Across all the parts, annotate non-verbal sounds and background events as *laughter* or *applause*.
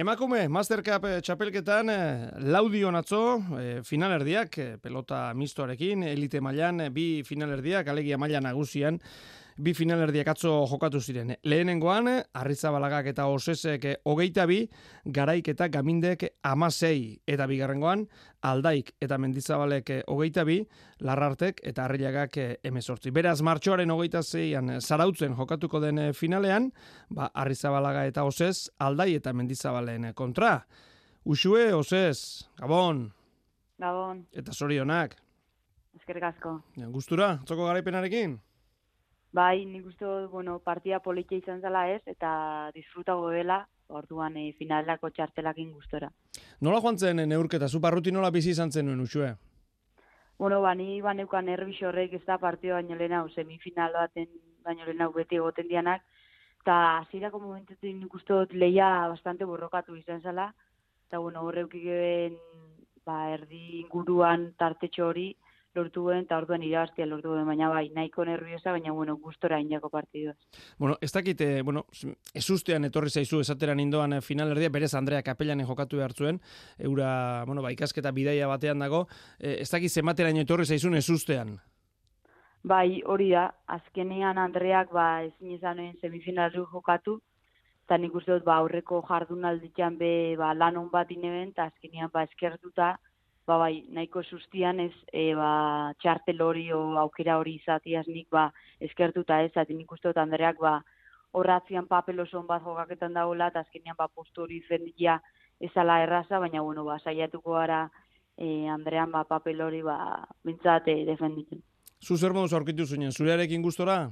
Emakume, Mastercap eh, txapelketan eh, laudio natzo, eh, finalerdiak, pelota mistoarekin, elite mailan bi finalerdiak, alegia mailan nagusian, bi finalerdiak atzo jokatu ziren. Lehenengoan, Arrizzabalagak eta Osesek hogeita bi, Garaik eta Gamindek amasei, eta bigarrengoan, Aldaik eta Mendizabalek hogeita bi, Larrartek eta Arrilagak emezortzi. Beraz, martxoaren hogeita zeian zarautzen jokatuko den finalean, ba, Arrizabalaga eta Oses, Aldai eta Mendizabalen kontra. Usue, Oses, Gabon. Gabon. Eta zorionak. Ezkerrik asko. Gustura, txoko garaipenarekin? Bai, nik uste bueno, partia politia izan zela ez, eta disfrutago dela, orduan e, finalako txartelakin gustora. Nola joan zen neurketa, zu barruti nola bizi izan zen nuen, usue? Bueno, ba, ni ba neukan horrek ez da partio baino lehena, semifinal baten baino lehena beti egoten dianak, eta azirako momentetik nik uste dut leia bastante borrokatu izan zela, eta bueno, horreuk ba, erdi inguruan tartetxo hori, lortu guen, eta orduan irabaztia lortu guen, baina bai, nahiko nerviosa, baina, bueno, gustora inako partidua. Bueno, ez dakite, bueno, ez ustean etorri zaizu esateran indoan eh, final erdia, berez Andrea Kapelanen jokatu behar zuen, eura, bueno, ba, ikasketa bidaia batean dago, eh, ez dakit zematerain etorri zaizun ez ustean? Bai, hori da, azkenean Andreak, ba, ezin izan semifinalu jokatu, eta nik uste dut, ba, aurreko jardun alditxan be, ba, lan hon bat ineben, eta azkenean, ba, eskertuta, ba, bai, nahiko sustian ez, e, ba, txartel hori o aukera hori izatiaz nik, ba, eskertuta ez, ati nik uste dut Andreak, ba, horratzian papel oso bat jokaketan dagoela, eta azkenean, ba, postu hori zendia ezala erraza, baina, bueno, ba, saiatuko gara, e, Andrean, ba, papel hori, ba, bintzat, e, defenditzen. Zu zer aurkitu zuen, zurearekin gustora?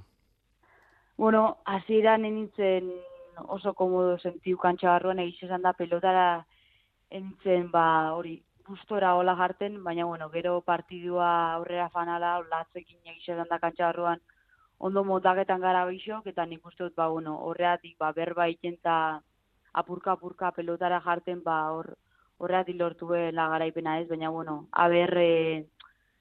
Bueno, hasieran nintzen oso komodo sentiu kantxa barruan, egizizan da pelotara enitzen, ba, hori, gustora hola jarten, baina bueno, gero partidua aurrera fanala, latzekin egizan da kantxa ondo motaketan gara bixok, eta nik uste dut, ba, bueno, horreatik, ba, berba ikenta apurka-apurka pelotara jarten, ba, hor, horreatik lortu la garaipena ez, baina, bueno, aberre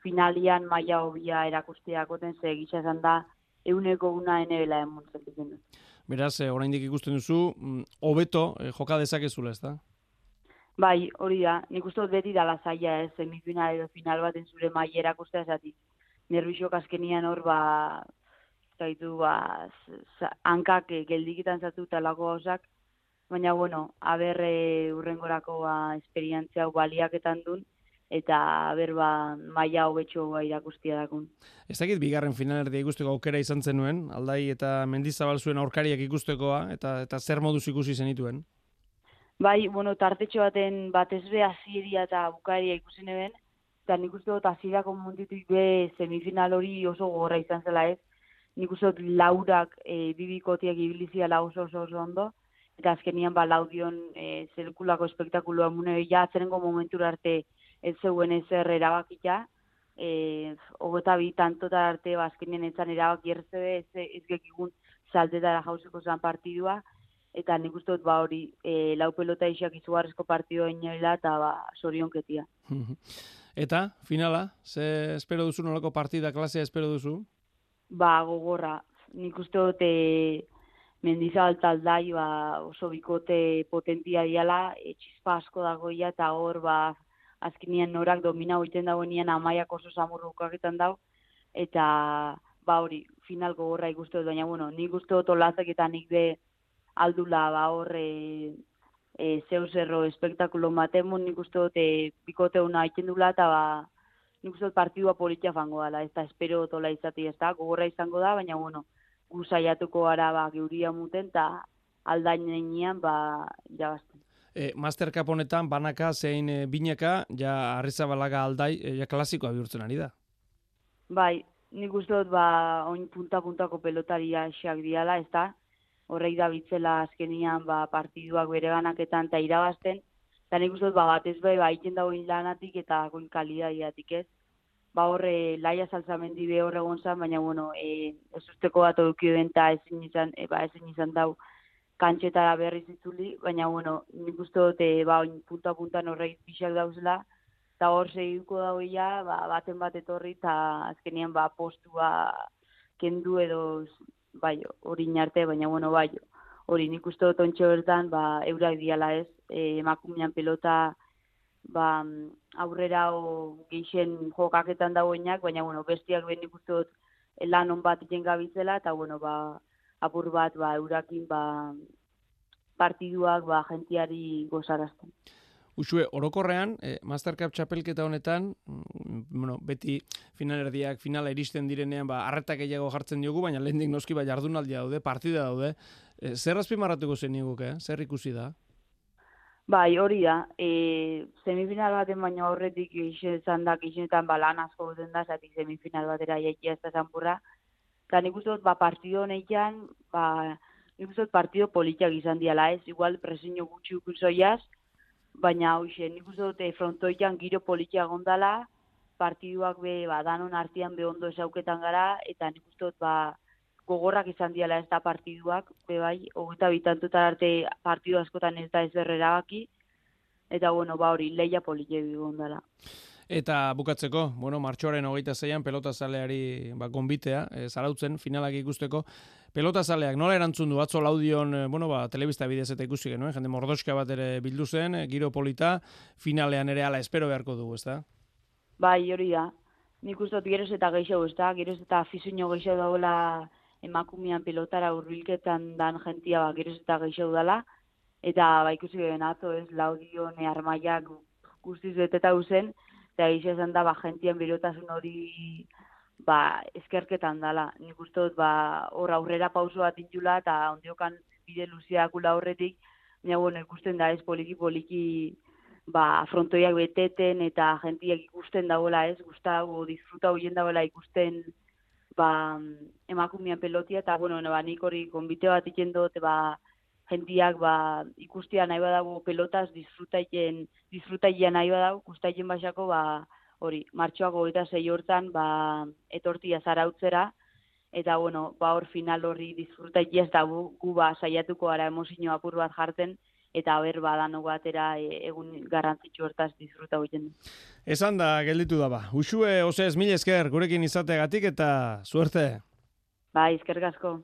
finalian maila hobia erakusteakoten ze egisa esan da, euneko una enebela emun zentzen. Beraz, eh, oraindik ikusten duzu, mm, hobeto eh, joka dezakezula, ez da? Bai, hori da, nik uste dut beti dala zaila ez, semifinal edo final baten zure mai erakustea esatik. Nervixok azkenian hor, ba, zaitu, ba, hankak geldikitan zatu talako hausak, baina, bueno, aberre urrengorako ba, esperientzia baliaketan duen, eta ber ba maila hobetxo ba irakustia dakun. Ez dakit bigarren finalerdia ikusteko aukera izan zenuen, aldai eta mendizabal zuen aurkariak ikustekoa, eta eta zer moduz ikusi zenituen? Bai, bueno, tartetxo baten batez be hasieria eta bukaria ikusi neben, eta nik uste dut hasierako munditik be semifinal hori oso gogorra izan zela ez. Nik uste dut laurak e, bibikotiak ibilizia la oso oso oso ondo, eta azkenian ba laudion e, zelkulako espektakuloa mune ja atzerengo momentura arte ez zeuen ezer erabakita, e, ogota bi tantota arte ba, azkenien etzan erabaki erze ez, ez gekigun saltetara jauziko zan partidua, eta nik uste dut ba hori e, lau pelota isiak izugarrezko partido inoela eta ba sorion ketia. *laughs* eta finala, ze espero duzu nolako partida klasea espero duzu? Ba gogorra, nik uste dut e, mendizal taldai ba, oso bikote potentia diala, e, txispa asko dagoia eta hor ba azkenian norak domina hoiten dago nian amaiak oso samurrukaketan dau, eta ba hori, final gogorra ikustu dut, baina bueno, nik uste dut olazak eta nik de aldula ba horre e, zeu zerro espektakulo matemun nik uste dut e, bikote una dula eta ba nik uste dut partidua politia fango dela ez da espero tola izati ez da gogorra izango da baina bueno gu saiatuko gara ba geuria muten eta aldainean ba jabazten E, Master Cup honetan banaka zein e, bineka ja arrizabalaga aldai e, ja klasikoa bihurtzen ari da. Bai, nik uste dut ba oin punta puntako pelotaria xak diala, ez da? Horrei da bitzela azkenian ba, partiduak bere banaketan eta irabazten, eta nik uste ba, bat ez bai, ba, iten dago lanatik eta goin kalidadiatik ez. Ba horre, laia salzamendi be horre gonzan, baina bueno, e, ez usteko bat odukio den eta ezin izan, e, ba, ezin izan dau kantxetara berri zitzuli, baina bueno, nik uste dut, e, ba, oin punta-puntan horrei pixak dauzela, eta hor segituko dago ia, ba, baten bat etorri, eta azkenian ba, postua kendu edo bai, hori arte, baina bueno, bai, hori nik uste dut ontsa bertan, ba, eurak diala ez, e, emakumean pelota, ba, aurrera o geixen jokaketan dagoenak, baina, bueno, bestiak ben nik uste dut lan on bat jengabitzela, eta, bueno, ba, apur bat, ba, eurakin, ba, partiduak, ba, jentiari gozarazten. Usue, orokorrean, eh, Mastercap txapelketa honetan, mm, bueno, beti finalerdiak, finala iristen direnean, ba, arretak gehiago jartzen diogu, baina lehendik noski ba, jardunaldia daude, partida daude. Eh, zer azpimarratuko zen eh? zer ikusi da? Bai, hori da. E, semifinal baten baino horretik izan da, izenetan ba, lan asko duten da, zatik semifinal batera jaikia ez da zanpurra. Eta nik uste dut, ba, partido honetan, ba, nik uste dut partido politiak izan diala ez, igual presiño gutxi ukusoiaz, baina hoxe, nik uste dute frontoian giro politia gondala, partiduak be, ba, danon artian be ondo esauketan gara, eta nik uste ba, gogorrak izan diala ez da partiduak, be bai, hogeita bitantutan arte partidu askotan ez da ez eta bueno, ba hori, leia politia gondala. Eta bukatzeko, bueno, martxoaren hogeita zeian pelota zaleari ba, konbitea, e, zarautzen, finalak ikusteko. Pelota zaleak nola erantzun du, atzo laudion, e, bueno, ba, telebista bidez eta ikusi genuen, jende mordoska bat ere bildu zen, e, giro polita, finalean ere ala espero beharko dugu, ezta? Bai, hori da. Nik uste geroz eta geixo, ezta? Geroz eta afizuño geixo dagoela emakumian pelotara urbilketan dan jentia, ba, geroz eta geixo dala. Eta ba, ikusi genuen atzo, ez, laudion, armaiak guztiz beteta uzen, eta gisa esan da, ba, jentien birotasun hori ba, eskerketan dala. Nik uste dut, ba, hor aurrera pauso bat intula, eta ondiokan bide luziakula horretik, baina, bueno, ikusten da ez poliki-poliki ba, frontoiak beteten eta jentiak ikusten dagoela ez, guztago, disfruta hoien dagoela ikusten ba, emakumian pelotia, eta, bueno, ba, nik hori konbite bat ikendot, ba, jentiak ba, ikustia nahi badago pelotaz disfrutaien, disfrutaien nahi badago, gustaien basako ba, hori, martxoako eta zei hortan ba, etortia zarautzera, eta bueno, ba hor final horri disfrutaia ez da gu, gu ba, saiatuko gara emozio apur bat jartzen, eta ber badano batera e, egun garrantzitsu hortaz disfruta hoiten. Esan da, gelditu da ba. Usue, ose ez mil esker, gurekin izategatik eta suerte. Bai, eskergasko.